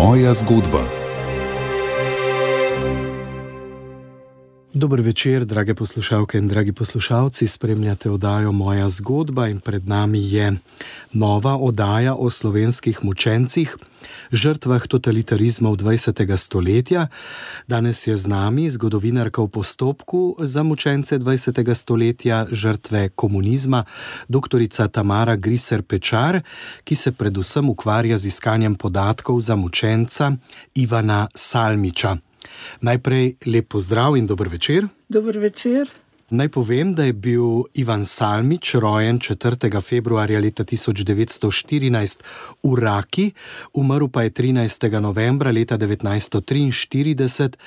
Moja zgodba. Dober večer, drage poslušalke in dragi poslušalci. Spremljate oddajo Moja zgodba in pred nami je nova oddaja o slovenskih mučencih, žrtvah totalitarizma v 20. stoletja. Danes je z nami zgodovinarka v postopku za mučence 20. stoletja, žrtve komunizma, dr. Tamara Griser Pečar, ki se predvsem ukvarja z iskanjem podatkov za mučenca Ivana Salmiča. Najprej lep pozdrav in dober večer. Dober večer. Naj povem, da je bil Ivan Salmič rojen 4. februarja leta 1914 v Raki, umrl pa je 13. novembra leta 1943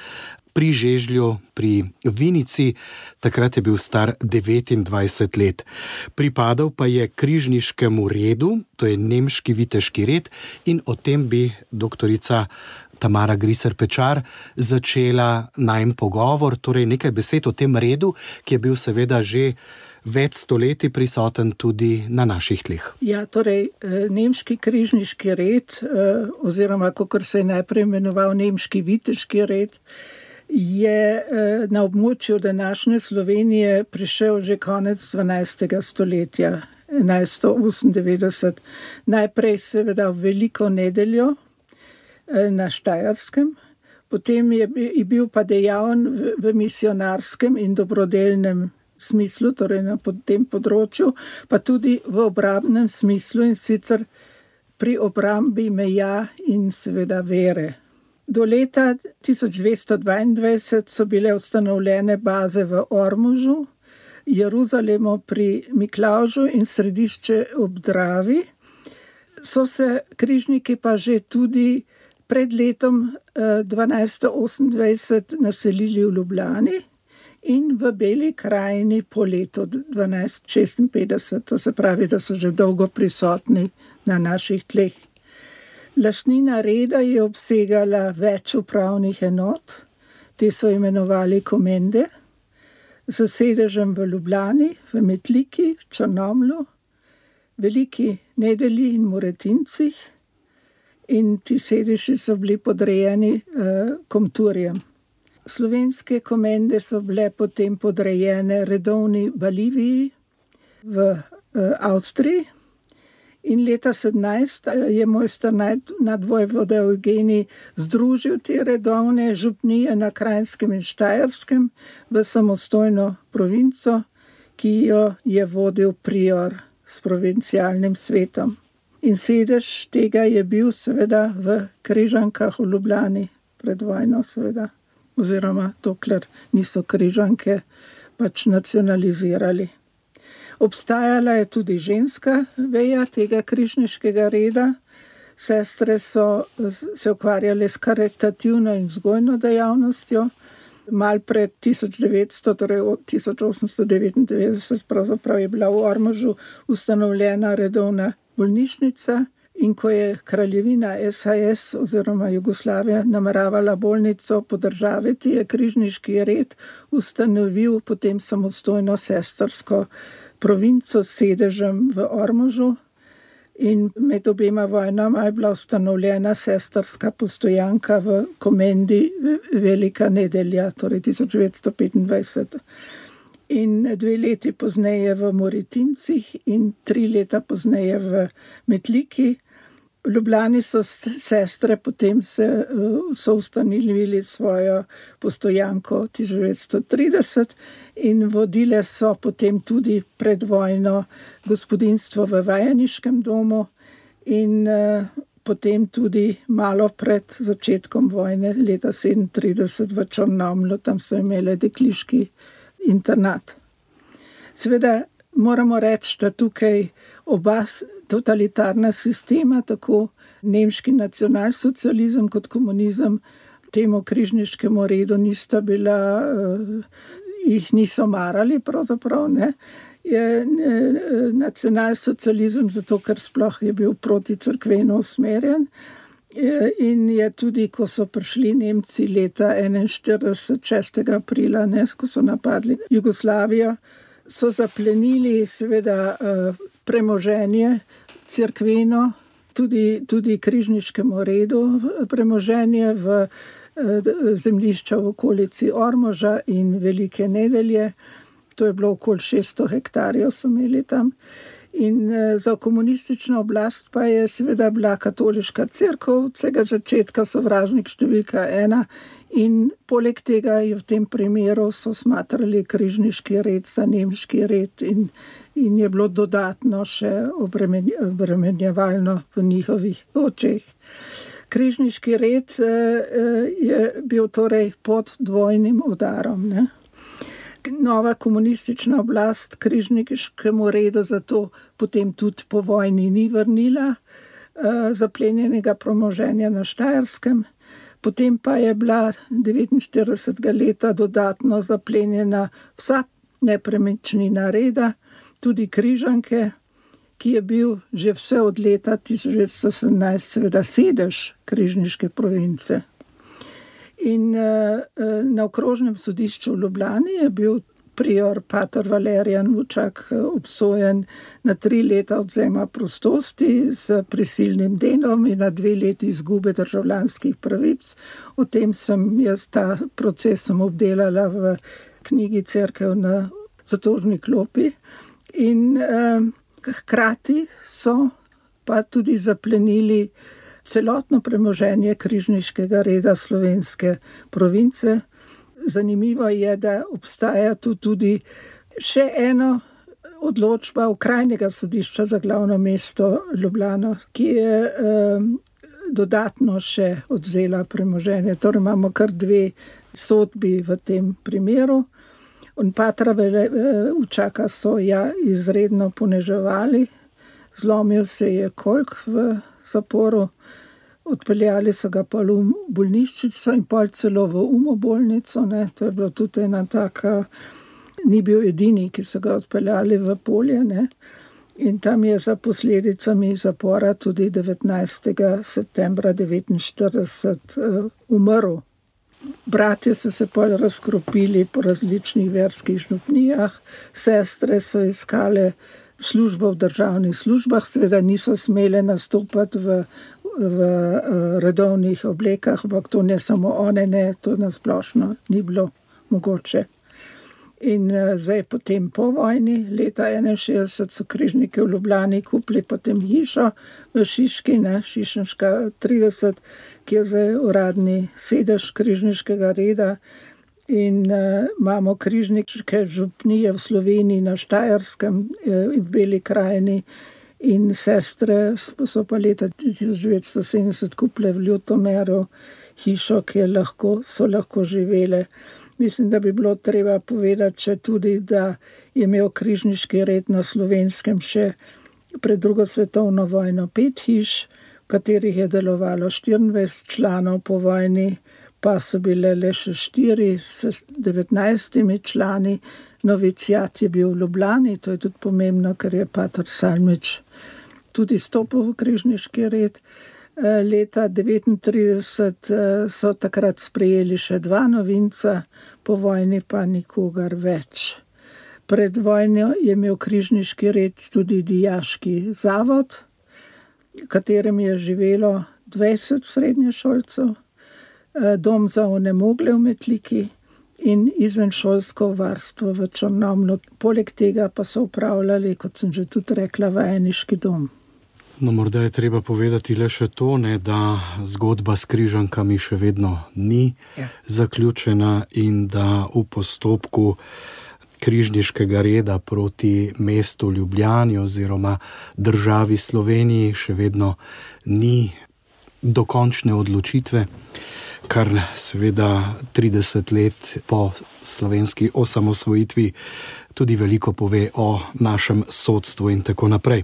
pri Žežlju, pri Vinici, takrat je bil star 29 let. Pripadal pa je križniškemu redu, to je nemški viteški red, in o tem bi doktorica Tamara Griser Pečar začela najem pogovor, torej nekaj besed o tem redu, ki je bil seveda že več stoletij prisoten tudi na naših tleh. Ja, torej, eh, nemški križniški red, eh, oziroma kako se je najprej imenoval nemški viteški red, je eh, na območju današnje Slovenije prišel že konec 12. stoletja. 1198, najprej seveda v veliko nedeljo, na Štajerskem, potem je, je bil pa dejaven v, v misionarskem in dobrodelnem smislu, torej na tem področju, pa tudi v obrambnem smislu in sicer pri obrambi meja in seveda vere. Do leta 1222 so bile ustanovljene baze v Ormužu, Jeruzalemu pri Miklaužu in središče ob Dravi. So se križniki pa že tudi pred letom 1228 eh, naselili v Ljubljani in v Beli krajini po letu 1256, to se pravi, da so že dolgo prisotni na naših tleh. Lastnina reda je obsegala več upravnih enot, te so imenovali komende, z sedežem v Ljubljani, v Metliki, Črnomlu, veliki nedeli in moretincih in ti sedeži so bili podrejeni uh, komturjem. Slovenske komende so bile potem podrejene redovni Boliviji v uh, Avstriji. In leta 17 eh, je mojster nadvojvode Eugenij združil te redovne župnije na Krajnskem in Štajerskem v samostojno provinco, ki jo je vodil prior s provincialnim svetom. In sedež tega je bil, seveda, v Križankah v Ljubljani, pred vojno, seveda, oziroma dokler niso Križanke pač nacionalizirali. Obstajala je tudi ženska veja tega križniškega reda. Sestre so se ukvarjale s karitativno in vzgojno dejavnostjo. Mal pred 1900, torej 1899, pravzaprav je bila v Ormožu ustanovljena redovna bolnišnica. In ko je kraljevina SAS oziroma Jugoslavija nameravala bolnico podržaviti, je križniški red ustanovil potem samostojno sestrsko provinco s sedežem v Ormožu. In med obema vojnama je bila ustanovljena sestrska postojanka v komendi Velika nedelja, torej 1925 in dve leti pozneje v Moritincih, in tri leta pozneje v Metliki. V Ljubljani so sestre potem se, so ustanovili svojo postojanko 1930 in vodile so potem tudi pred vojno gospodinstvo v Vajeniškem domu in uh, potem tudi malo pred začetkom vojne, leta 1937 v Črnomlu, tam so imeli dekliški internat. Sveda moramo reči, da tukaj oba totalitarna sistema, tako nemški nacionalsocializem kot komunizem, temu križniškemu redu nista bila, uh, jih niso marali, pravzaprav ne. Je eh, nacionalsocializem zato, ker sploh je bil proti crkveno usmerjen. In je tudi, ko so prišli Nemci leta 41, 6. aprila, ne, ko so napadli Jugoslavijo, so zaplenili seveda eh, premoženje, crkveno, tudi, tudi križniškemu redu premoženje v zemljišča v okolici Ormoža in Velike nedelje. To je bilo okoli 600 hektarjev, so imeli tam. In za komunistično oblast pa je seveda bila katoliška crkva, od vsega začetka sovražnik številka ena. In poleg tega je v tem primeru so smatrali križniški red za nemški red, in, in je bilo dodatno še obremenjevalno v njihovih očeh. Križniški red je bil torej pod dvojnim udarom. Ne? nova komunistična oblast križniškemu redu zato potem tudi po vojni ni vrnila uh, zaplenjenega premoženja na Štajerskem. Potem pa je bila 49. leta dodatno zaplenjena vsa nepremičnina reda, tudi križanke, ki je bil že vse od leta 1917 seveda sedež križniške province. In uh, na okrožnem sodišču v Ljubljani je bil prior Pater Valerijan Vučak eh, obsojen na tri leta odzema prostosti s prisilnim delom in na dve leti izgube državljanskih pravic. O tem sem jaz ta proces sem obdelala v knjigi Cerkev na zatožni klopi. In uh, hkrati so pa tudi zaplenili celotno premoženje križniškega reda slovenske province. Zanimivo je, da obstaja tu tudi še eno odločba Ukrajnega sodišča za glavno mesto Ljubljano, ki je um, dodatno še odzela premoženje. Torej imamo kar dve sodbi v tem primeru. On patra učaka so ja izredno poneževali, zlomil se je kolk v zaporu. Odpeljali so ga pa v bolnišnico in pol celo v umobolnico. Ne. To je bilo tudi ena taka, ni bil edini, ki so ga odpeljali v polje. Ne. In tam je za posledicami zapora tudi 19. septembra 1949 uh, umrl. Bratje so se pol razkropili po različnih verskih žnupnijah, sestre so iskale službo v državnih službah, seveda niso smele nastopati v v uh, redovnih oblekah, ampak to ne samo one, ne, to nasplošno ni bilo mogoče. In uh, zdaj, potem po vojni, leta 61, so križniki v Ljubljani kupili potem hišo v Šiški, ne, Šišenška 30, ki je zdaj uradni sedež križniškega reda. In uh, imamo križniške župnije v Sloveniji, na Štajerskem in v Beli krajini, In sestre so pa leta 1970 kupile v Ljutomeru hišo, kjer lahko, so lahko živele. Mislim, da bi bilo treba povedati, če tudi, da je imel križniški red na slovenskem še pred drugo svetovno vojno pet hiš, v katerih je delovalo 24 članov po vojni, pa so bile le še štiri s 19 člani. Novicijat je bil v Ljubljani, to je tudi pomembno, ker je Pater Salmič tudi stopil v križniški red. Eh, leta 1939 eh, so takrat sprejeli še dva novinca, po vojni pa nikogar več. Pred vojno je imel križniški red tudi dijaški zavod, v katerem je živelo 20 srednješolcev, eh, dom za onemogle umetliki in izvenšolsko varstvo v Črnomlu. Poleg tega pa so upravljali, kot sem že tudi rekla, vajeniški dom. No, morda je treba povedati le še to, ne, da zgodba s križankami še vedno ni ja. zaključena in da v postopku križniškega reda proti mestu Ljubljani oziroma državi Sloveniji še vedno ni dokončne odločitve, kar seveda 30 let po slovenski osamosvojitvi tudi veliko pove o našem sodstvu in tako naprej.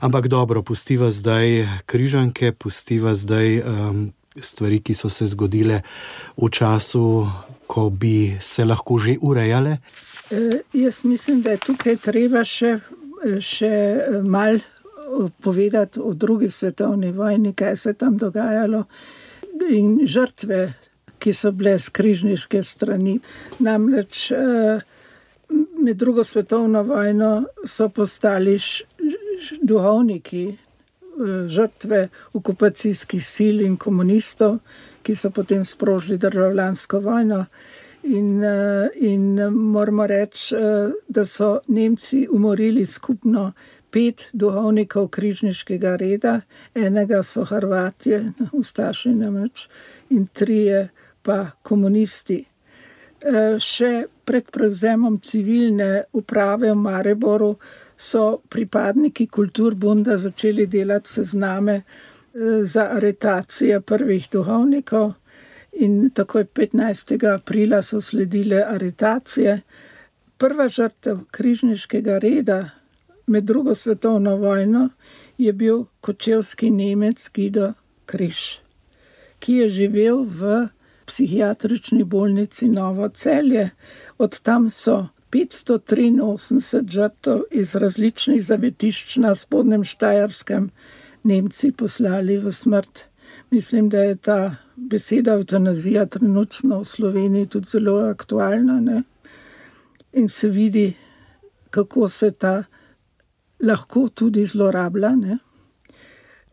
Ampak dobro, pustiva zdaj križanke, pustiva zdaj um, stvari, ki so se zgodile v času, ko bi se lahko že urejale. E, jaz mislim, da je tukaj treba še, še mal povedati o drugi svetovni vojni, kaj se tam dogajalo in žrtve. Ki so bile z križniške strani. Namreč eh, med drugo svetovno vojno so postali duhovniki žrtve okupacijskih sil in komunistov, ki so potem sprožili državljansko vojno. In, in moramo reči, da so Nemci umorili skupno pet duhovnikov križniškega reda, enega so Hrvatije, ustaši namreč, in trije pa komunisti. Še pred prevzemom civilne uprave v Mareboru so pripadniki kulturbunda začeli delati sezname za aretacije prvih duhovnikov, in takoj 15. aprila so sledile aretacije. Prva žrtev križniškega reda med drugo svetovno vojno je bil kočevski Nemec Gido Križ, ki je živel v psihiatrični bolnici Novo Celje. Od tam so 583 žrtev iz različnih zavetišč na spodnjem Štajerskem Nemci poslali v smrt. Mislim, da je ta beseda eutanazija trenutno v Sloveniji tudi zelo aktualna. Ne? In se vidi, kako se ta lahko tudi zlorablja. Ne?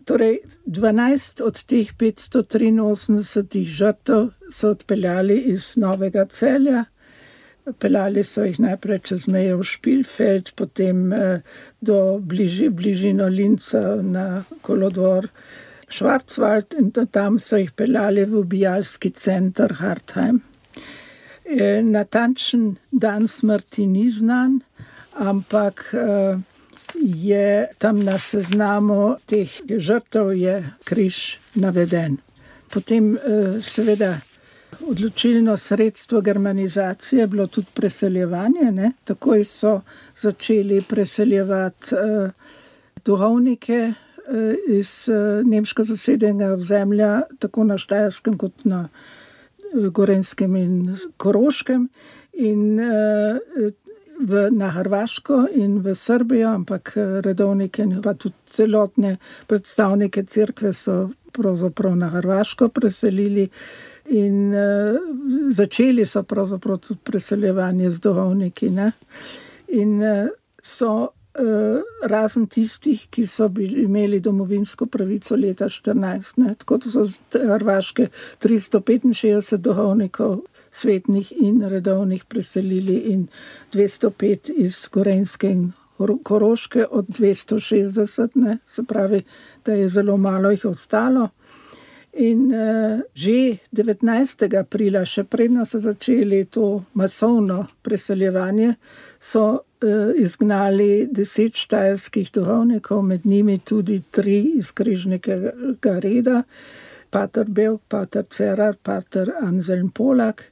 Torej, 12 od teh 583 žrtev so odpeljali iz Novega celja. Peljali so jih najprej čez mejo v Špilfeld, potem eh, do bliži, bližino Linca na kolodvor Švarcwald in tam so jih peljali v ubijalski center Hartheim. E, natančen dan smrti ni znan, ampak eh, je tam na seznamu teh žrtev je križ naveden. Potem eh, seveda odločilno sredstvo germanizacije je bilo tudi preseljevanje. Ne? Takoj so začeli preseljevati eh, duhovnike eh, iz nemško zasedenega ozemlja, tako na Štajerskem kot na Gorenskem in Koroškem. In v, na Hrvaško in v Srbijo, ampak eh, redovnike in pa tudi celotne predstavnike crkve so pravzaprav na Hrvaško preselili. In uh, začeli so pravzaprav tudi preseljevanje z duhovniki. Ne? In uh, so uh, razen tistih, ki so bili, imeli domovinsko pravico leta 2014, tako da so z Hrvaške 365 duhovnikov svetnih in redovnih preselili, in 205 iz Gorenske in Koroške od 260, ne, se pravi, da je zelo malo jih ostalo. In uh, že 19. aprila, še predno so začeli to masovno preseljevanje, so uh, izgnali deset štajerskih duhovnikov, med njimi tudi tri iz križnega reda, Pater Belk, Pater Cerar, Pater Anselm Polak.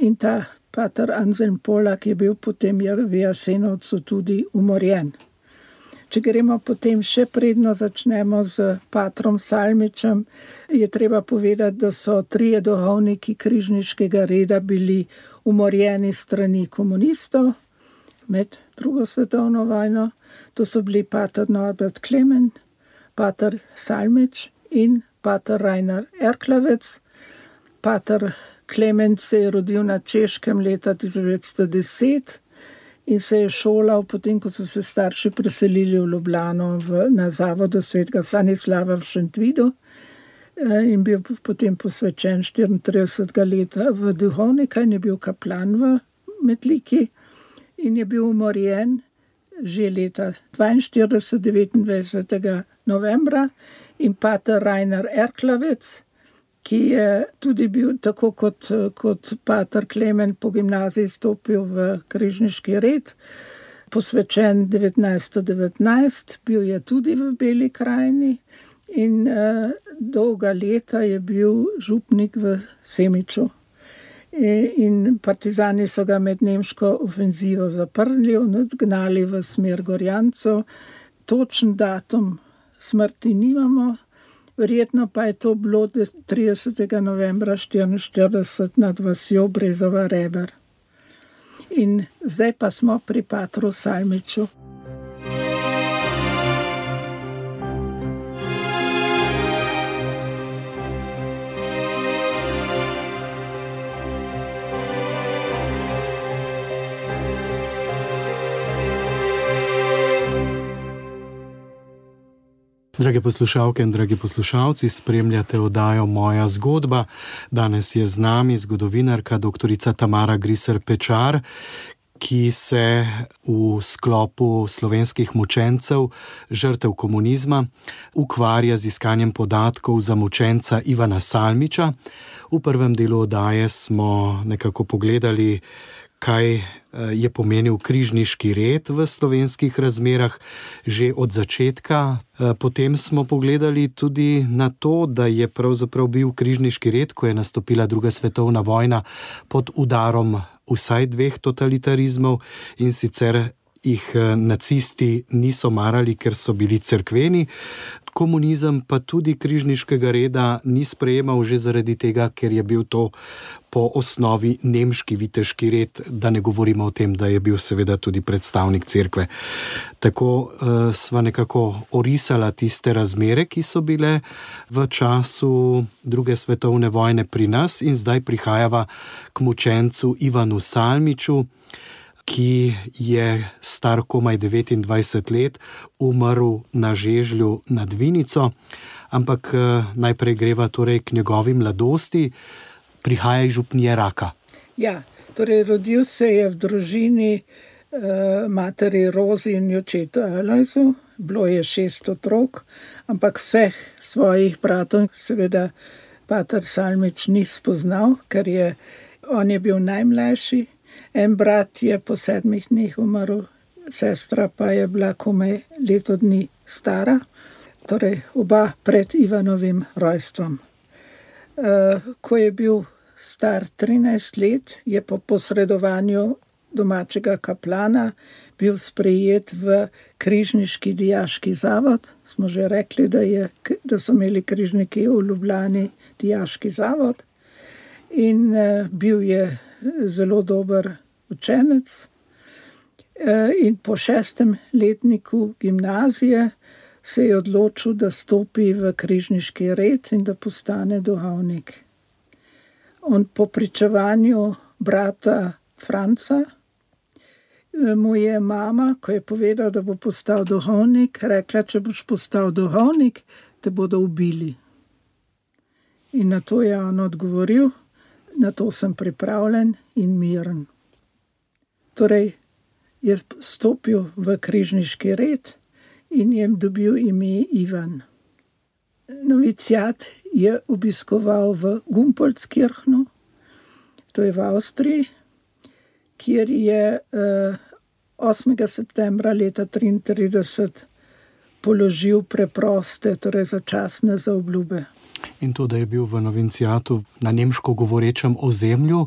In ta pater Anselm Polak je bil potem v Jasenovcu tudi umorjen. Če gremo potem še predno začnemo z patrom Salmičem, je treba povedati, da so trije duhovniki križniškega reda bili umorjeni strani komunistov med drugo svetovno vojno. To so bili pater Norbert Klemen, pater Salmič in pater Rainer Erklavec. Pater Klement se je rodil na Češkem leta 1910 in se je šolal, potem ko so se starši preselili v Ljubljano v, na zavodu svetega Sanislava v Šentvidu eh, in bil potem posvečen 34 let v duhovnika in je bil kaplan v Metliki in je bil umorjen že leta 42. 29. novembra in pater Rainer Erklavec ki je tudi bil, tako kot, kot Pater Klemen po gimnaziji, stopil v križniški red, posvečen 1919, bil je tudi v Beli krajini in uh, dolga leta je bil župnik v Semiču. E, in partizani so ga med nemško ofenzivo zaprli in odgnali v smer Gorjancev. Točen datum smrti nimamo, Verjetno pa je to bilo 30. novembra 1944 nad vasjo Brezova Reber. In zdaj pa smo pri Patru Salmiču. Drage poslušalke in dragi poslušalci, spremljate oddajo Moja zgodba. Danes je z nami zgodovinarka dr. Tamara Griser Pečar, ki se v sklopu slovenskih mučencev, žrtev komunizma, ukvarja z iskanjem podatkov za mučenca Ivana Salmiča. V prvem delu oddaje smo nekako pogledali, kaj Eh, je pomenil križniški red v slovenskih razmerah že od začetka. Eh, potem smo pogledali tudi na to, da je pravzaprav bil križniški red, ko je nastopila druga svetovna vojna, pod udarom vsaj dveh totalitarizmov in sicer jih eh, nacisti niso marali, ker so bili crkveni. Komunizem pa tudi križniškega reda ni sprejemal že zaradi tega, ker je bil to po osnovi nemški viteški red, da ne govorimo o tem, da je bil seveda tudi predstavnik cerkve. Tako uh, sva nekako orisala tiste razmere, ki so bile v času druge svetovne vojne pri nas, in zdaj prihajava k mučencu Ivanu Salmiču ki je star komaj 29 let, umrl na Žežlju nad Vinico, ampak eh, najprej greva torej k njegovi mladosti, prihaja iz župnije Raka. Ja, torej rodil se je v družini eh, materi Rozi in očetu Alajzu, bilo je šest otrok, ampak vseh svojih bratov, seveda, Pater Salmič ni spoznal, ker je on je bil najmlajši. En brat je po sedmih dneh umrl, sestra pa je bila komaj leto dni stara, torej oba pred Ivanovim rojstvom. Eh, ko je bil star 13 let, je po posredovanju domačega kaplana bil sprejet v križniški dijaški zavod. Smo že rekli, da, je, da so imeli križniki v Ljubljani dijaški zavod. In eh, bil je zelo dober učenec. Eh, in po šestem letniku gimnazije se je odločil, da stopi v križniški red in da postane duhovnik. On po pričevanju brata Franca eh, mu je mama, ko je povedal, da bo postal duhovnik, rekla: Če boš postal duhovnik, te bodo ubili. In na to je on odgovoril: Na to sem pripravljen in miren torej je stopil v križniški red in jim dobil ime Ivan. Novicijat je obiskoval v Gumpolskirchnu, to je v Avstriji, kjer je 8. Eh, septembra leta 1933 položil preproste, torej začasne zaobljube. In to, da je bil v Novincijatu na nemško govorečem ozemlju,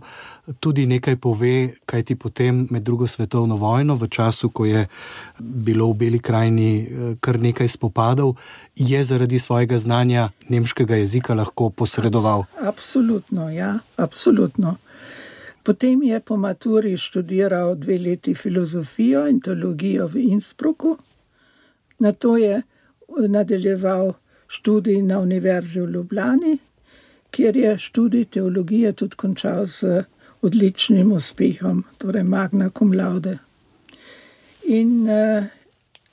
tudi nekaj pove, kaj ti potem med drugo svetovno vojno, v času, ko je bilo v Beli krajini eh, kar nekaj spopadov, je zaradi svojega znanja nemškega jezika lahko posredoval. Absolutno, ja, absolutno. Potem je po maturi študiral dve leti filozofijo in teologijo v Innsbrucku, na to je nadaljeval študij na Univerzi v Ljubljani, kjer je študij teologije tudi končal z odličnim uspehom, torej Magna cum laude. In uh,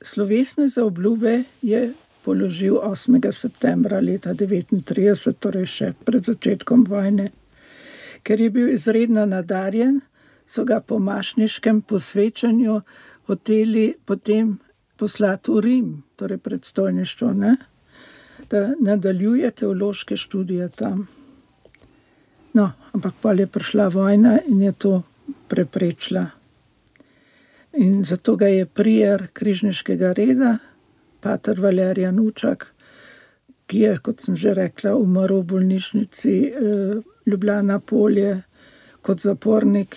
slovesne za obljube je položil 8. septembra leta 1939, torej še pred začetkom vojne. Ker je bil izredno nadarjen, so ga po mašniškem posvečanju hoteli potem poslati v Rim, torej predstojništvo. Ne? Da nadaljuje teološke študije tam. No, ampak pa je prišla vojna in je to preprečila. In zato ga je prijer križniškega reda, pater Valerija Nučak, ki je, kot sem že rekla, umrl v bolnišnici eh, Ljubljana Polje kot zapornik,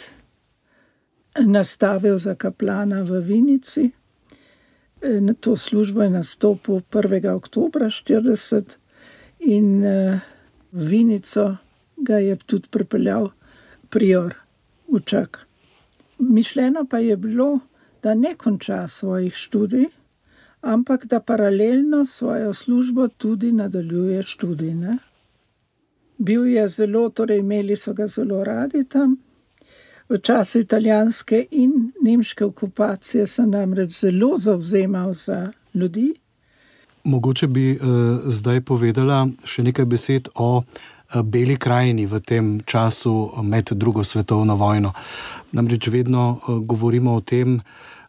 nastavil za kaplana v Vinici. Na to službo je nastopil 1. oktober 1940 in v Vinico ga je tudi pripeljal prior Učak. Mišljeno pa je bilo, da ne konča svojih študij, ampak da paralelno svojo službo tudi nadaljuje študij. Ne? Bil je zelo, torej imeli so ga zelo radi tam. V času italijanske in nemške okupacije se namreč zelo zauzemal za ljudi. Mogoče bi uh, zdaj povedala še nekaj besed o uh, Beli krajini v tem času med drugo svetovno vojno. Namreč vedno uh, govorimo o tem,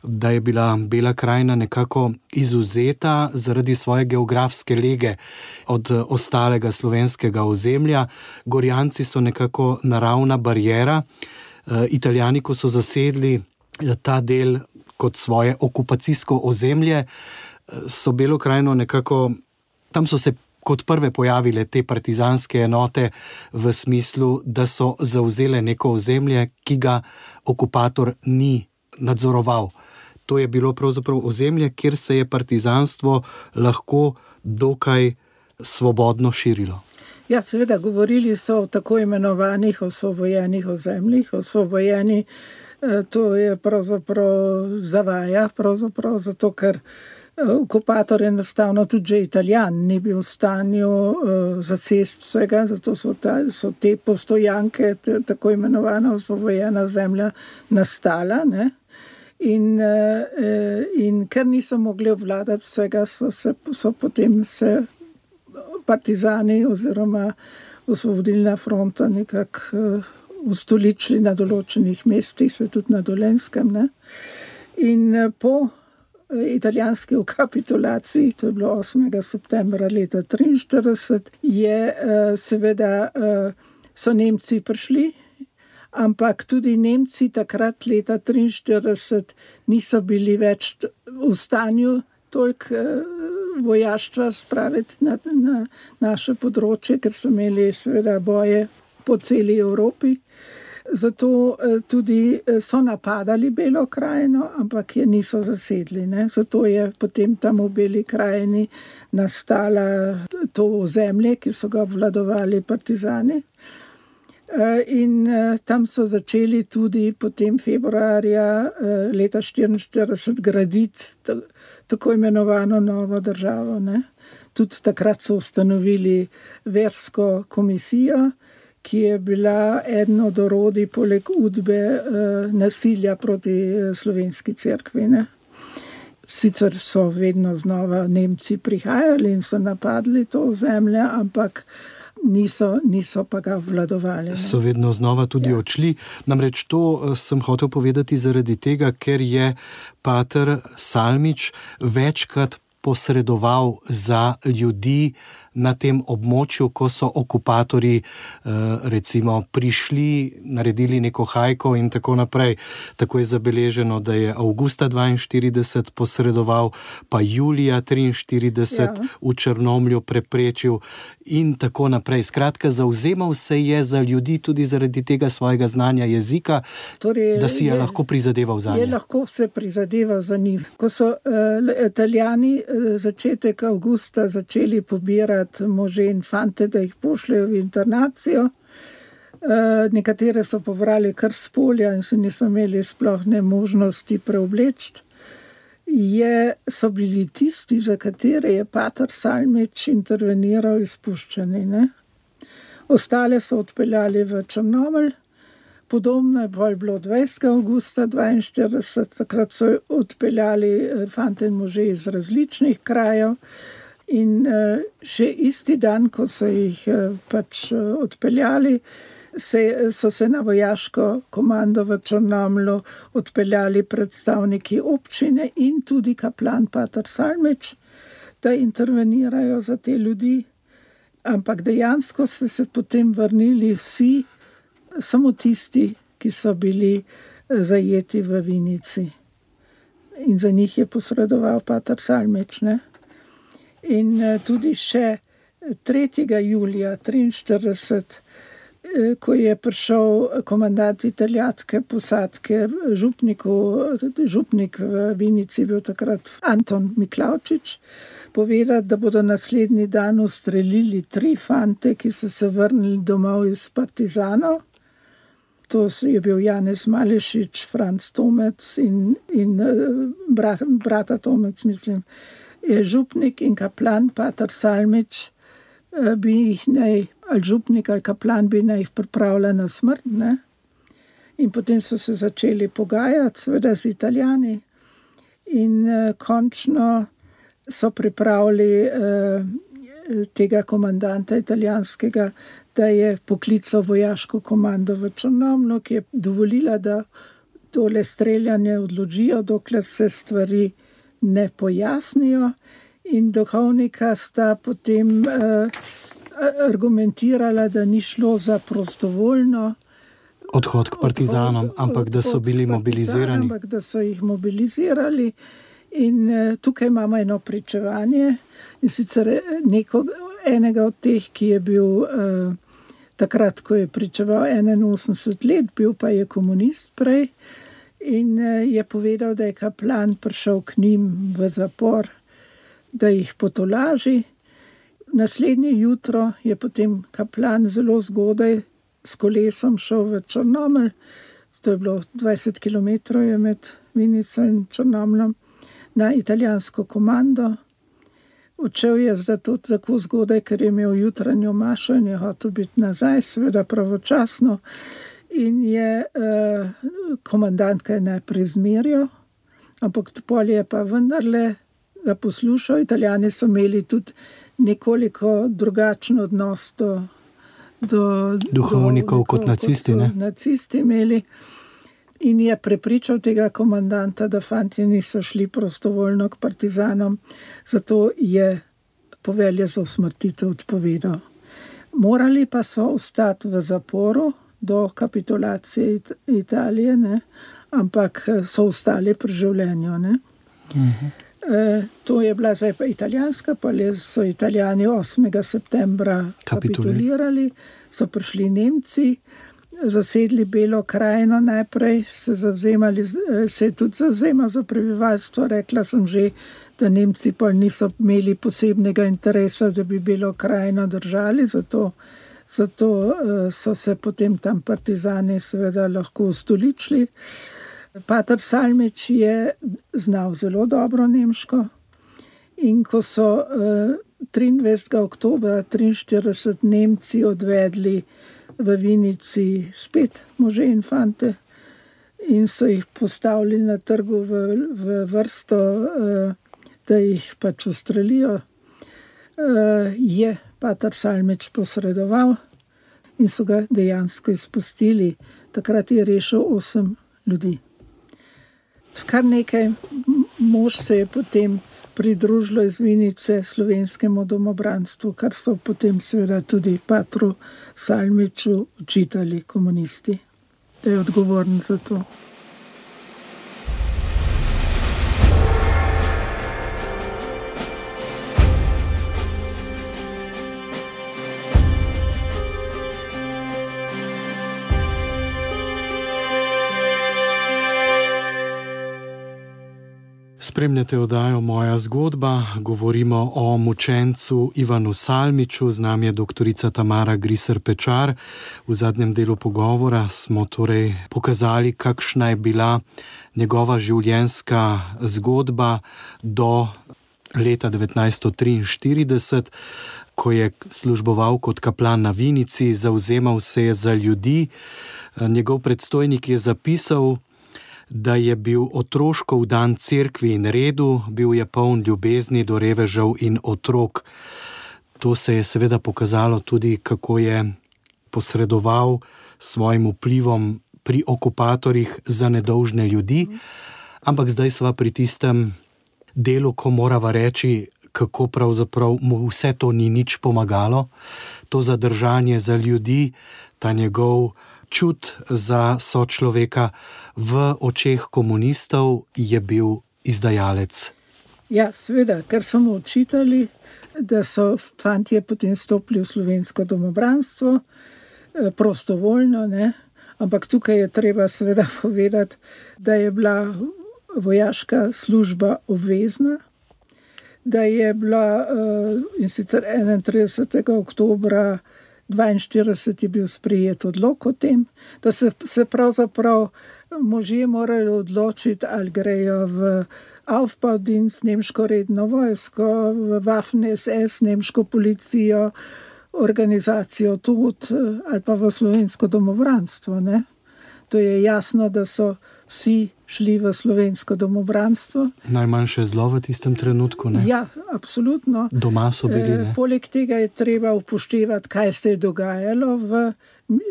da je bila Bela krajina nekako izuzeta zaradi svoje geografske lege od uh, ostalega slovenskega ozemlja. Gorjanci so nekako naravna barijera. Uh, Italijani, ko so zasedli uh, ta del kot svoje okupacijsko ozemlje, uh, so Belo krajino nekako, tam so se kot prve pojavile te partizanske enote v smislu, da so zauzele neko ozemlje, ki ga okupator ni nadzoroval. To je bilo pravzaprav ozemlje, kjer se je partizanstvo lahko dokaj svobodno širilo. Ja, seveda, govorili so o tako imenovanih osvobojenih ozemljih. Osvobojeni, eh, to je pravzaprav zavaja, pravzaprav zato ker. Okupator je enostavno tudi italijan, ni bil v stanju uh, zasest vsega, zato so, ta, so te postojanke, tako imenovana osvobojena zemlja, nastala. Ne? In, uh, in ker niso mogli obvladati vsega, so, se, so potem se partizani oziroma osvobodilna fronta nekako uh, ustoličili na določenih mestih, se tudi na Dolenskem. Ne? In uh, po italijanski kapitulaciji, to je bilo 8. septembra leta 1943, je eh, seveda eh, so Nemci prišli. Ampak tudi Nemci takrat, leta 1943, niso bili več v stanju toliko eh, vojaštva spraviti na, na naše področje, ker so imeli, seveda, boje po celi Evropi. Zato eh, tudi eh, so napadali Belo krajino, ampak je niso zasedli. Ne? Zato je potem tam v Beli krajini nastala to ozemlje, ki so ga obvladovali partizani. Eh, in tam so začeli tudi potem februarja leta 1944 graditi tako imenovano novo državo. Ne? Tudi takrat so ustanovili versko komisijo ki je bila eden od orodij, poleg udbe, eh, nasilja proti eh, slovenski cerkvi. Ne. Sicer so vedno znova Nemci prihajali in so napadli to zemljo, ampak niso, niso pa ga vladovali. Ne. So vedno znova tudi ja. odšli. Namreč to eh, sem hotel povedati zaradi tega, ker je Pater Salmič večkrat posredoval za ljudi, na tem območju, ko so okupatori eh, recimo, prišli, naredili neko hajko in tako naprej. Tako je zabeleženo, da je avgusta 42 posredoval, pa julija 43 ja. v Črnomlju preprečil in tako naprej. Skratka, zauzemal se je za ljudi tudi zaradi tega svojega znanja jezika, torej, da si je, je lahko prizadeval za njih. Je lahko se prizadeval za njih. Ko so uh, italijani uh, začetek avgusta začeli pobirati iskati može in fante, da jih pošljajo v internacijo. Uh, nekatere so pobrali kar z polja in se niso imeli sploh ne možnosti preobleči. Je, so bili tisti, za katere je Pater Salmeč interveniral, izpuščeni. Ne? Ostale so odpeljali v Črnomelj, podobno je bilo 20. augusta 1942, takrat so odpeljali eh, fante in može iz različnih krajev. In še isti dan, ko so jih uh, pač uh, odpeljali, se, so se na vojaško komando v Črnomlu odpeljali predstavniki občine in tudi kaplan Pater Salmeč, da intervenirajo za te ljudi. Ampak dejansko so se potem vrnili vsi, samo tisti, ki so bili zajeti v Vinici. In za njih je posredoval Pater Salmeč. Ne? In eh, tudi še 3. julija 1943, eh, ko je prišel komandant italijske posadke, župnik v Vinici, bil takrat Anton Miklaučič, povedati, da bodo naslednji dan ustrelili tri fante, ki so se vrnili domov iz Partizanov. To je bil Janez Malešič, Franz Tomec in, in eh, brat, brata Tomec, mislim je župnik in kaplan, Pater Salmič, eh, bi jih naj, ali župnik ali kaplan, bi naj jih pripravljal na smrt. Ne? In potem so se začeli pogajati, seveda z Italijani, in uh, končno so pripravili eh, tega komandanta italijanskega, da je poklical vojaško komando v Črnomlu, ki je dovolila, da tole streljanje odložijo, dokler se stvari ne pojasnijo. In duhovnika sta potem eh, argumentirala, da ni šlo za prostovoljno odhod k partizanom, ampak da so bili mobilizirani. Ampak da so jih mobilizirali. In uh, tukaj imamo eno pričevanje, in sicer eh, neko, enega od teh, ki je bil uh, takrat, ko je pričeval 81 let, bil pa je komunist prej. In uh, je povedal, da je kaplan prišel k njim v zapor, da jih potolaži. Naslednje jutro je potem kaplan zelo zgodaj s kolesom šel v Črnomelj, to je bilo 20 km med Vinico in Črnomljem, na italijansko komando. Odšel je zato tako zgodaj, ker je imel jutranjo mašo in je hotel biti nazaj, seveda pravočasno. In je eh, komandantka najprej zmeril, ampak pol je pa vendarle ga poslušal. Italijani so imeli tudi nekoliko drugačen odnos do do duhovnikov kot nacisti. Kot nacisti imeli. In je prepričal tega komandanta, da fanti niso šli prostovoljno k partizanom, zato je povelje za usmrtitev odpovedal. Morali pa so ostati v zaporu do kapitulacije It Italije, ne? ampak so ostali pri življenju. Uh -huh. e, to je bila zdaj pa italijanska, pa so italijani 8. septembra kapitulirali, so prišli Nemci, zasedli Belo krajino najprej, se, se je tudi zavzemal za prebivalstvo. Rekla sem že, da Nemci pa niso imeli posebnega interesa, da bi Belo krajino držali, zato, zato e, so se potem tam partizani seveda lahko ustoličili. Pater Salmeč je znal zelo dobro nemško. In ko so uh, 23. oktober 1943 Nemci odvedli v Vinici spet može in fante in so jih postavili na trgu v, v vrsto, uh, da jih pač ustrelijo, uh, je Pater Salmeč posredoval in so ga dejansko izpustili. Takrat je rešil osem ljudi kar nekaj mož se je potem pridružilo iz Vinice slovenskemu domobranstvu, kar so potem seveda tudi Patru Salmiču učitali komunisti, da je odgovoren za to. Spremljate oddajo Moja zgodba, govorimo o mučencu Ivanu Salmiču, z nami je dr. Tamara Griser Pečar. V zadnjem delu pogovora smo torej pokazali, kakšna je bila njegova življenjska zgodba do leta 1943. Ko je služboval kot kaplan na Vinici, zauzemal se je za ljudi. Njegov predstojnik je zapisal, da je bil otroško vdan cerkvi in redu, bil je poln ljubezni do revežev in otrok. To se je seveda pokazalo tudi, kako je posredoval svojim vplivom pri okupatorjih za nedolžne ljudi. Ampak zdaj smo pri tistem delu, ko moramo reči, kako pravzaprav mu vse to ni nič pomagalo, to zadržanje za ljudi, ta njegov čut za sočloveka v očeh komunistov je bil izdajalec. Ja, seveda, ker so mu učitali, da so fanti potem stopili v slovensko domobranstvo, eh, prostovoljno, ne? ampak tukaj je treba seveda povedati, da je bila vojaška služba obvezna. Da je bila eh, in sicer 31. oktober 42 je bil sprejet odlok o tem, da se, se pravzaprav možje morali odločiti, ali grejo v Aufbaudins, nemško redno vojsko, v Waffen SS, nemško policijo, organizacijo tudi ali pa v slovensko domobranstvo. Ne? To je jasno, da so vsi šli v slovensko domobranstvo. Najmanjše zlo v tistem trenutku. Ne? Ja, absolutno. Doma so bili. Ne? E, poleg tega je treba upoštevati, kaj se je dogajalo. V,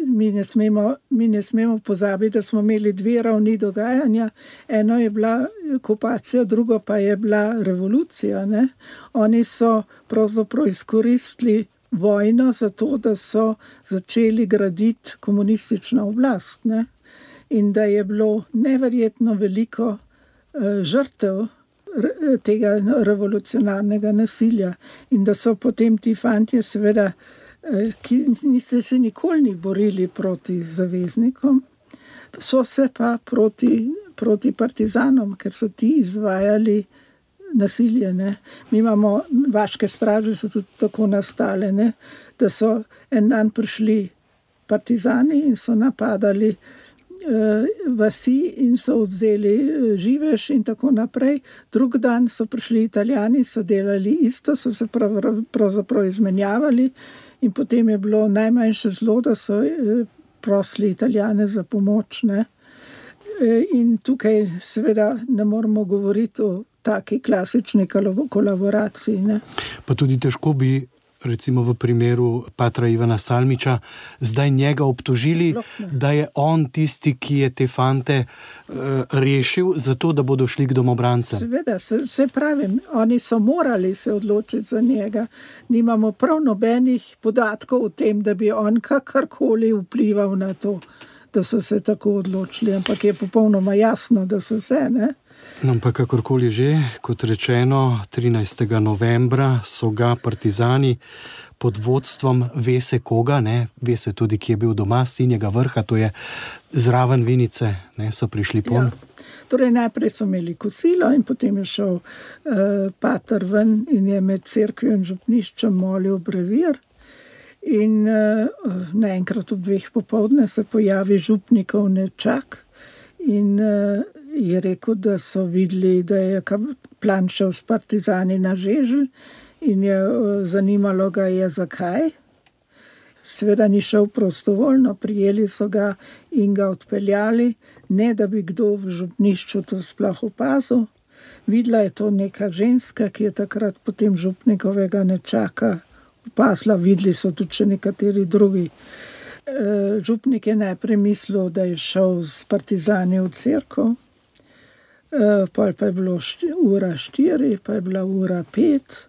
mi, ne smemo, mi ne smemo pozabiti, da smo imeli dve ravni dogajanja. Eno je bila okupacija, drugo pa je bila revolucija. Ne? Oni so pravzaprav izkoristili. Vojno za to, da so začeli graditi komunistično oblast. Ne? In da je bilo neverjetno veliko uh, žrtev tega revolucionarnega nasilja, in da so potem ti fanti, seveda, uh, ki niso se nikoli ni borili proti zaveznikom, so se pa proti, proti partizanom, ker so ti izvajali. Nasilje, Mi imamo vaške straže, so tudi tako nastale, ne? da so en dan prišli partizani in so napadali uh, vasi in so vzeli uh, živež, in tako naprej. Drug dan so prišli italijani, so delali isto, so se prav, pravzaprav izmenjavali, in potem je bilo najmanjše zlo, da so uh, prosili italijane za pomoč. Ne? In tukaj, seveda, ne moramo govoriti o taki klasični kolaboraciji. Ne? Pa tudi težko bi recimo v primeru Patra Ivana Salmiča, zdaj njega obtožili, da je on tisti, ki je te fante uh, rešil, zato da bodo šli k domobrancem. Seveda, se, se pravim, oni so morali se odločiti za njega. Nimamo prav nobenih podatkov o tem, da bi on kakorkoli vplival na to, da so se tako odločili, ampak je popolnoma jasno, da so se. Ne? No, ampak kakorkoli že, kot rečeno, 13. novembra so ga partizani pod vodstvom Vese Koga, ne, Vese tudi, ki je bil doma, sinjega vrha, to je zraven Vinice, ne, so prišli po. Ja. Torej, najprej so imeli kosilo, in potem je šel uh, Pater ven in je med crkvijo in župniščem molil brevir. In uh, naenkrat ob dveh popovdne se pojavi župnikov nečak. In uh, je rekel, da so videli, da je plan šel s partizani na Žeželj in je zanimalo ga je zakaj. Sveda ni šel prostovoljno, prijeli so ga in ga odpeljali, ne da bi kdo v župnišču to sploh opazil. Videla je to neka ženska, ki je takrat potem župnikovega nečaka opazila, videli so tudi še nekateri drugi. Eh, župnik je najprej mislil, da je šel s partizani v crkvo, Eh, pa je bilo šti, ura štiri, pa je bila ura pet,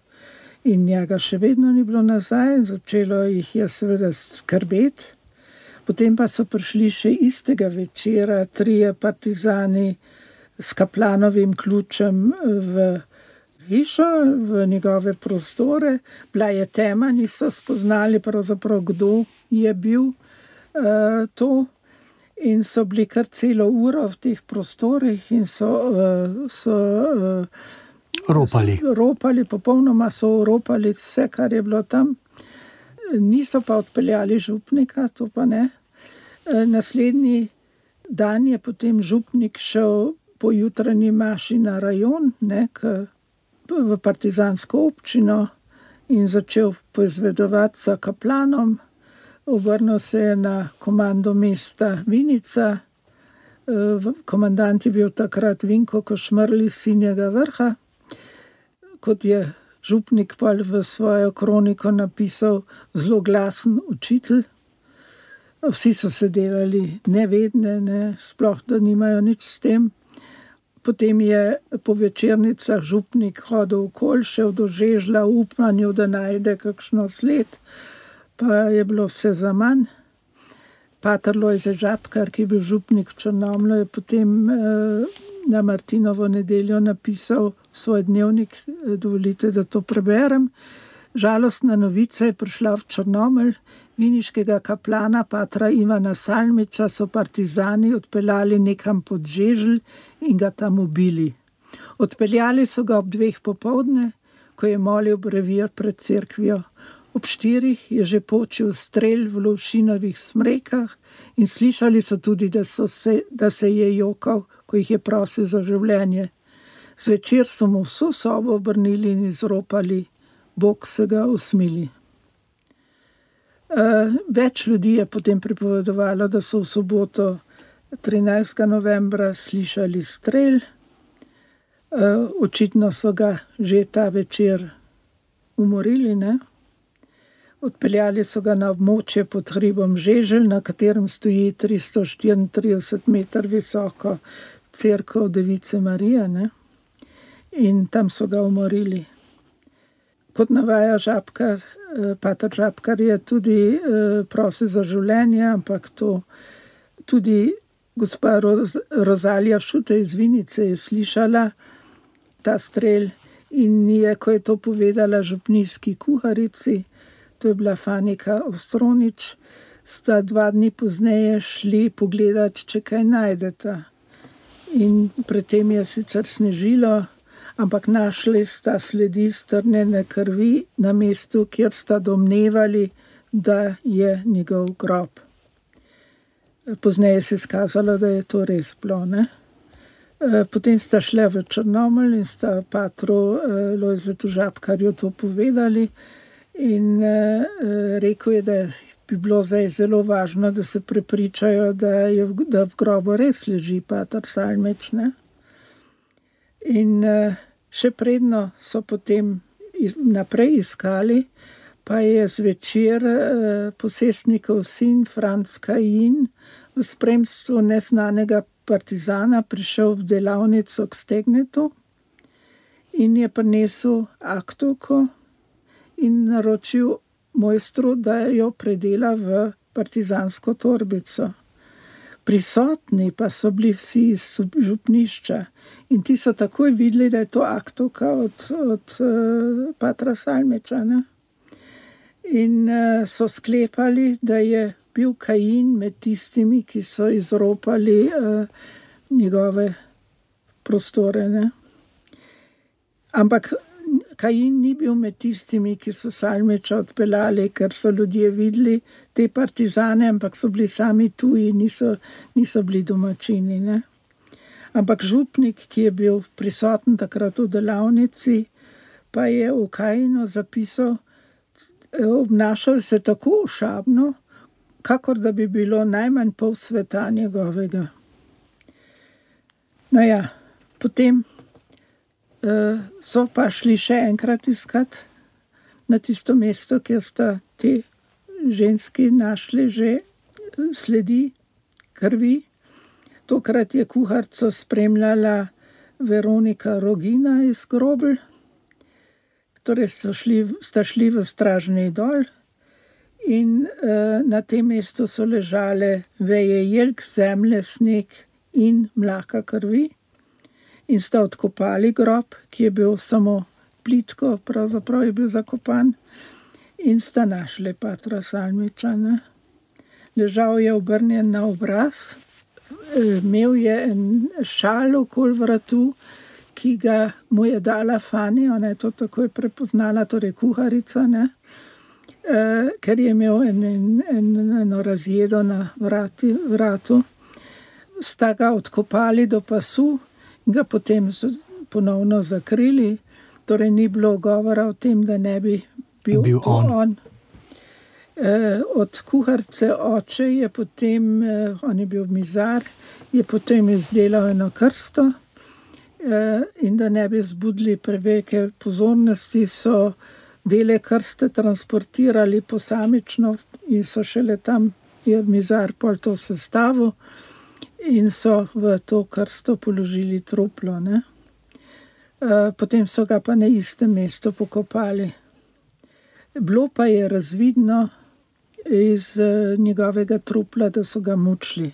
in njega še vedno ni bilo nazaj, začelo jih je seveda skrbeti. Potem pa so prišli še istega večera trije partizani s kaplanovim ključem v hišo, v njegove prostore. Bila je tema, niso spoznali kdo je bil uh, to in so bili kar celo uro v teh prostorih in so. Uh, so uh, Ropali. ropali, popolnoma so ropali vse, kar je bilo tam, niso pa odpeljali župnika, to pa ne. Eh, naslednji dan je potem župnik šel po jutranji maši na rajon, ne, k, v partizansko občino in začel poizvedovati za kaplanom obrnil se je na komando mesta Vinica. Eh, komandant je bil takrat Vinko Košmrli sinjega vrha. Kot je župnik pa v svojo kroniko napisal, zelo glasen učitelj. Vsi so se delali nevedne, ne, sploh da nimajo nič s tem. Potem je po večernicah župnik hodil v Kolšev do Žežla v upanju, da najde kakšno sled pa je bilo vse za manj. Pater Lojze Žabkar, ki je bil župnik v Črnomlu, je potem eh, na Martinovo nedeljo napisal svoj dnevnik, eh, dovolite, da to preberem. Žalostna novica je prišla v Črnomelj, viniškega kaplana Patra Ivana Salmiča so partizani odpeljali nekam pod Žeželj in ga tam ubili. Odpeljali so ga ob dveh popovdne, ko je molil brevir pred cerkvijo. Ob štirih je že počil strelj v lovšinovih smrekah in slišali so tudi, da, so se, da se je jokal, ko jih je prosil za življenje. Zvečer so mu vso sobo obrnili in izropali, Bog se ga usmili. Uh, več ljudi je potem pripovedovalo, da so v soboto 13. novembra slišali strelj. Očitno so ga že ta večer umorili. Ne? Odpeljali so ga na območje pod hribom Žeželj, na katerem stoji 334 metrov visoko crkva Device Marije. Ne? In tam so ga umorili. Kot navaja Žabkar, Pater Žabkar je tudi prosil za življenje, ampak to tudi gospa Rozalija Šute iz Vinice je slišala ta strelj in je, ko je to povedala župnijski kuharici, to je bila Fanika Ostronič, sta dva dni pozneje šli pogledat, če kaj najdeta. In predtem je sicer snežilo, ampak našli sta sledi strnjene krvi na mestu, kjer sta domnevali, da je njegov grob. Pozneje se je skazalo, da je to res bilo. Ne? Potem sta šla v Črnomelj in sta patru Lojzetu Žabkarju to povedali. In rekel je, da bi bilo zdaj zelo važno, da se prepričajo, da, je, da v grobu res leži pater Salmeč. Ne? In še predno so potem naprej iskali, pa je zvečer posestnikov sin Franc Kajin v spremstvu neznanega partizana prišel v delavnico k Stegnetu in je prinesel aktovko in naročil mojstru, da jo predela v partizansko torbico. Prisotni pa so bili vsi iz župnišča in ti so takoj videli, da je to aktovka od, od patra Salmeča. Ne? In so sklepali, da je bil Kajin med tistimi, ki so izropali njegove prostore. Ne? Ampak Kajin ni bil med tistimi, ki so Salmeča odpeljali, ker so ljudje videli te partizane, ampak so bili sami tuji, niso, niso bili domačini. Ne? Ampak župnik, ki je bil prisoten takrat v delavnici, pa je v Kajinu zapisal, obnašal se tako ošabno, kakor da bi bilo najmanj pol sveta njegovega. No ja, potem so pa šli še enkrat iskat na tisto mesto, kjer sta ti ženski našli že sledi krvi. Tokrat je kuharico spremljala Veronika Rogina iz Grobelj. Torej so šli, sta šli v stražni dol in na tem mestu so ležale veje jelk, zemlje, sneg in mlaka krvi in sta odkopali grob, ki je bil samo plitko, pravzaprav je bil zakopan, in sta našli patra Salmiča. Ne. Ležal je obrnjen na obraz, imel je en šal okoli vratu, ki ga mu je dala Fani, ona je to takoj prepoznala, torej kuharica, ne. Ker je imel en, en, eno razjedo na vrati, vratu. Sta ga odkopali do pasu, ga potem ponovno zakrili, torej ni bilo govora o tem, da ne bi bil, bil on. on. Od kuharice oče je potem, on je bil mizar, je potem izdelal eno krsto. In da ne bi zbudili prevelike pozornosti, so dele krste transportirali posamično in so šele tam, je mizar pol to sestavil in so v to krsto položili truplo. Ne. Potem so ga pa na istem mestu pokopali. Bilo pa je razvidno iz njegovega trupla, da so ga mučili.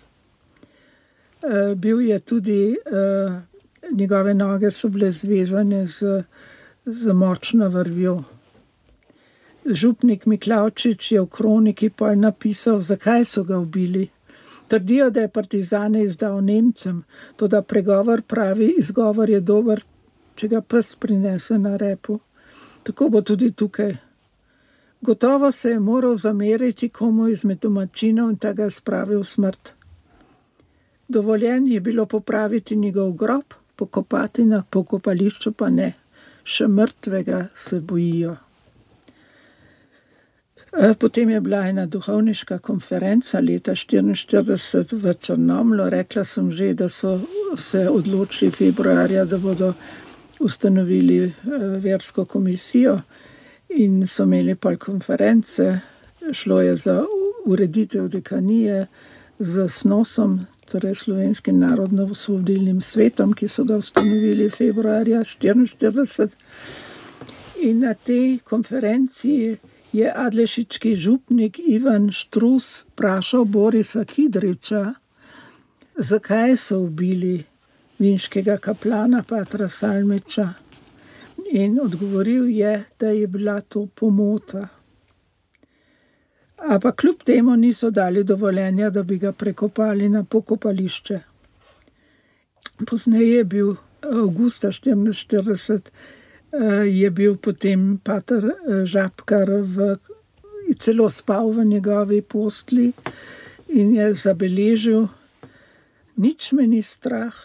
Bil je tudi, njegove noge so bile zvezane z, z močno vrvjo. Župnik Miklavčič je v kroniki pol napisal, zakaj so ga ubili. Trdijo, da je partizane izdal Nemcem, toda pregovor pravi, izgovor je dober, če ga pes prinese na repu. Tako bo tudi tukaj. Gotovo se je moral zameriti komu izmed domačinov in tega spravil v smrt. Dovoljen je bilo popraviti njegov grob, pokopati na pokopališču pa ne, še mrtvega se bojijo. Eh, potem je bila ena duhovniška konferenca leta 1944 v Črnomlu. Rekla sem že, da so se odločili februarja, da bodo ustanovili eh, versko komisijo in so imeli pol konference. Šlo je za ureditev dekanije z SNOSom, torej Slovenskim narodno-osvobodilnim svetom, ki so ga ustanovili februarja 1944. In na tej konferenciji je adlešički župnik Ivan Štrus vprašal Borisa Kidriča, zakaj so ubili vinškega kaplana Patra Salmiča. In odgovoril je, da je bila to pomota. Ampak kljub temu niso dali dovoljenja, da bi ga prekopali na pokopališče. Pozneje je bil avgusta 1944, eh, je bil potem pater eh, Žabkar v, celo spal v njegovi postli in je zabeležil, nič me ni strah.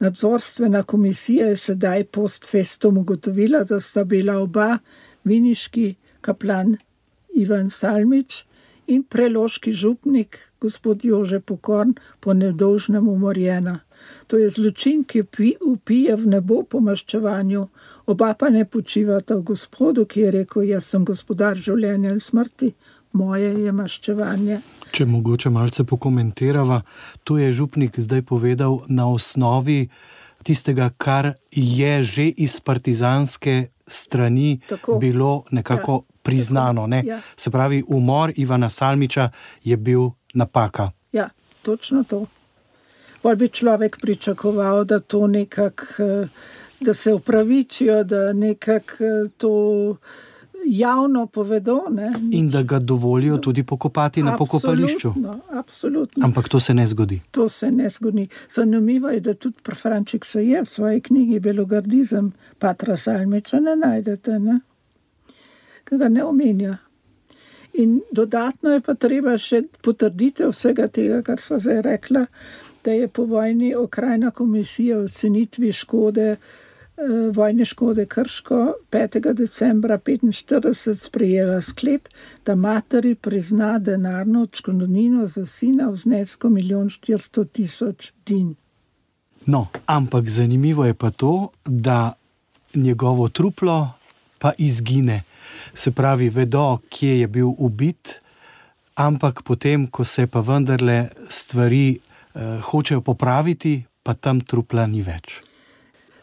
Nadzorstvena komisija je sedaj post festom ugotovila, da sta bila oba viniški kaplan Ivan Salmič in preloški župnik, gospod Jože Pokorn, po nedolžnem umorjena. To je zločin, ki upije v nebo po maščevanju, oba pa ne počivata v gospodu, ki je rekel: Jaz sem gospodar življenja in smrti, moje je maščevanje. Če mogoče malce pokomentirava, to je župnik zdaj povedal na osnovi tistega, kar je že iz partizanske strani Tako. bilo nekako. Ja priznano. Ja. Se pravi, umor Ivana Salmiča je bil napaka. Ja, točno to. Bolj bi človek pričakoval, da to nekako, eh, da se upravičijo, da nekako eh, to javno povedo. Ne? In da ga dovolijo tudi pokopati na pokopališču. Absolutno. Ampak to se ne zgodi. To se ne zgodi. Zanimivo je, da tudi Franček se je v svoji knjigi Belogardizem, Patra Salmiča, ne najdete. Ne? ki ga ne omenja. In dodatno je pa treba še potrditi vsega tega, kar smo zdaj rekla, da je po vojni okrajna komisija o cenitvi škode, vojne škode Krško 5. decembra 1945 sprejela sklep, da materi prizna denarno odškodnino za sina v znesku 1 400 tisoč din. No, ampak zanimivo je pa to, da njegovo truplo pa izgine se pravi, vedo, kje je bil ubit, ampak potem, ko se pa vendarle stvari eh, hočejo popraviti, pa tam trupla ni več.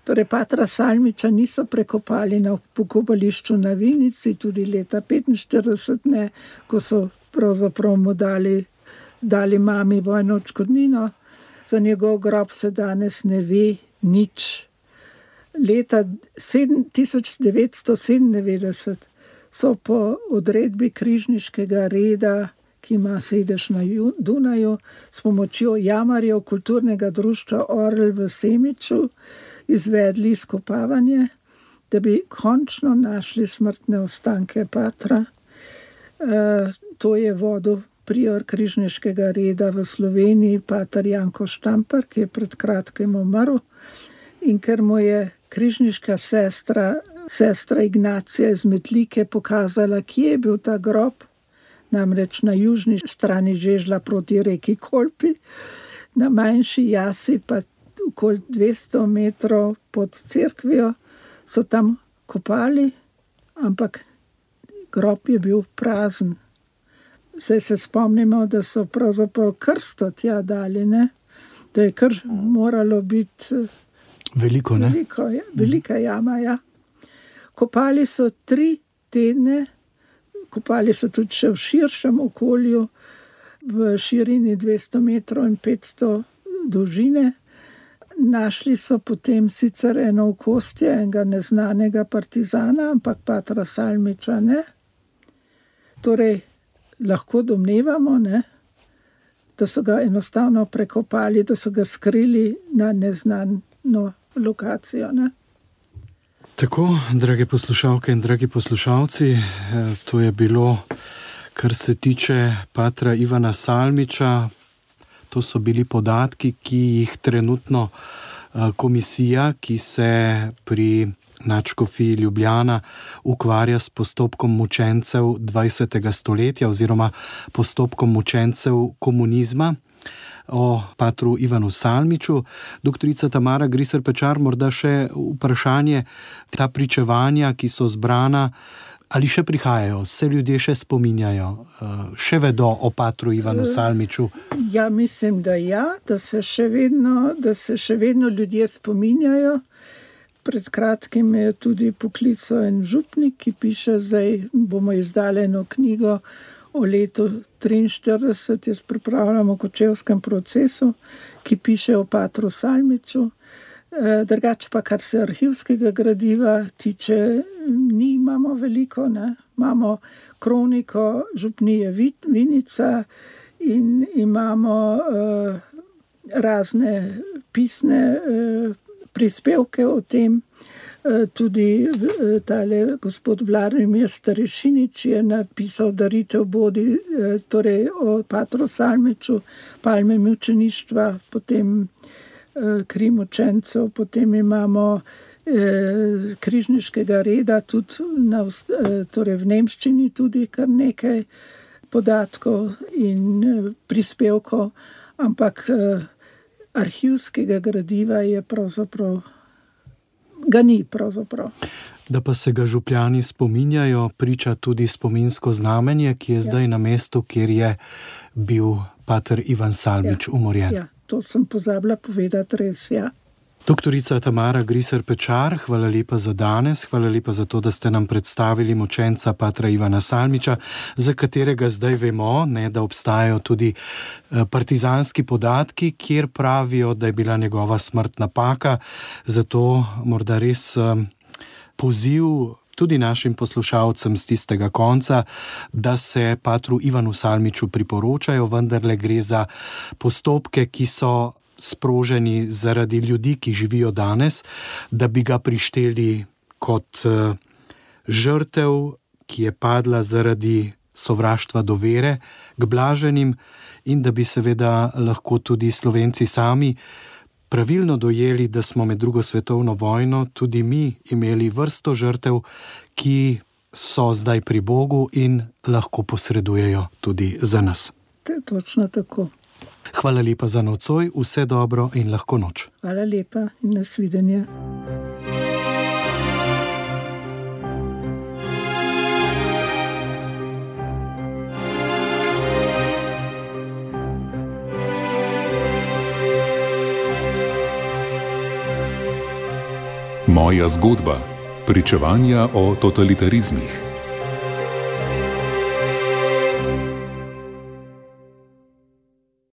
Torej, Patra Salmiča niso prekopali na pokopališču na Vinici, tudi leta 1945, ne, ko so pravzaprav mu dali, dali mami vojno odškodnino, za njegov grob se danes ne ve nič. Leta 1997 so po odredbi križniškega reda, ki ima sedež na Dunaju, s pomočjo jamarjev kulturnega društva Orl v Semiču izvedli skopavanje, da bi končno našli smrtne ostanke Patra. E, to je vodil prior križniškega reda v Sloveniji, Patar Janko Štampar, ki je pred kratkim umrl in ker mu je križniška sestra sestra Ignacija iz Metlike pokazala, kje je bil ta grob, namreč na južni strani Žežla proti reki Kolpi, na manjši jasi pa okoli 200 metrov pod crkvijo so tam kopali, ampak grob je bil prazen. Zdaj se spomnimo, da so pravzaprav krsto tja dali, ne? da je kar moralo biti veliko, veliko, ja, velika jama. Ja. Kopali so tri tedne, kopali so tudi v širšem okolju, v širini 200 metrov in 500 dolžine. Našli so potem sicer eno okostje enega neznanega partizana, ampak Patra Salmiča ne. Torej, lahko domnevamo, ne, da so ga enostavno prekopali, da so ga skrili na neznano lokacijo. Ne. Tako, drage poslušalke in dragi poslušalci, eh, to je bilo, kar se tiče patra Ivana Salmiča. To so bili podatki, ki jih trenutno komisija, ki se pri Načkofi Ljubljana ukvarja s postopkom mučencev 20. stoletja oziroma postopkom mučencev komunizma. O patru Ivanu Salmiču, doktorica Tamara Griser Pečar, morda še vprašanje, ta pričevanja, ki so zbrana, ali še prihajajo, se ljudje še spominjajo, eh, še vedo o patru Ivanu Salmiču? Ja, mislim, da ja, da se še vedno, da se še vedno ljudje spominjajo. Pred kratkim je tudi poklical en župnik, ki piše, da bomo izdali eno knjigo o letu 1943, jaz pripravljam o kočevskem procesu, ki piše o Patru Salmiču. E, Drugač pa, kar se arhivskega gradiva tiče, ni imamo veliko, ne? imamo kroniko župnije Vinica in imamo uh, razne pisne uh, prispevke o tem. E, tudi e, tale gospod Vladimir Starešinič je napisal daritev bodi, e, torej o Patru Salmeču, palme mučeništva, potem krim učencev, potem imamo križniškega reda, tudi na, torej v Nemščini tudi kar nekaj podatkov in prispevkov, ampak arhivskega gradiva je pravzaprav. Ga ni pravzaprav. Da pa se ga župljani spominjajo, priča tudi spominsko znamenje, ki je ja. zdaj na mestu, kjer je bil pater Ivan Salmič ja. umorjen. Ja, to sem pozabila povedati, res je. Ja. Doktorica Tamara Griser Pečar, hvala lepa za danes, hvala lepa za to, da ste nam predstavili močenca Patra Ivana Salmiča, za katerega zdaj vemo, ne, da obstajajo tudi eh, partizanski podatki, kjer pravijo, da je bila njegova smrt napaka. Zato morda res eh, poziv. Tudi našim poslušalcem z tistega konca, da se Patru Ivanu Salmiču priporočajo, vendar le gre za postopke, ki so sproženi zaradi ljudi, ki živijo danes, da bi ga prišteli kot uh, žrtev, ki je padla zaradi sovraštva do vere, k blaženim, in da bi seveda lahko tudi slovenci sami pravilno dojeli, da smo med drugo svetovno vojno tudi mi imeli vrsto žrtev, ki so zdaj pri Bogu in lahko posredujejo tudi za nas. To je točno tako. Hvala lepa za nocoj, vse dobro in lahko noč. Hvala lepa in nasvidenje. Moja zgodba: Pričevanja o totalitarizmih.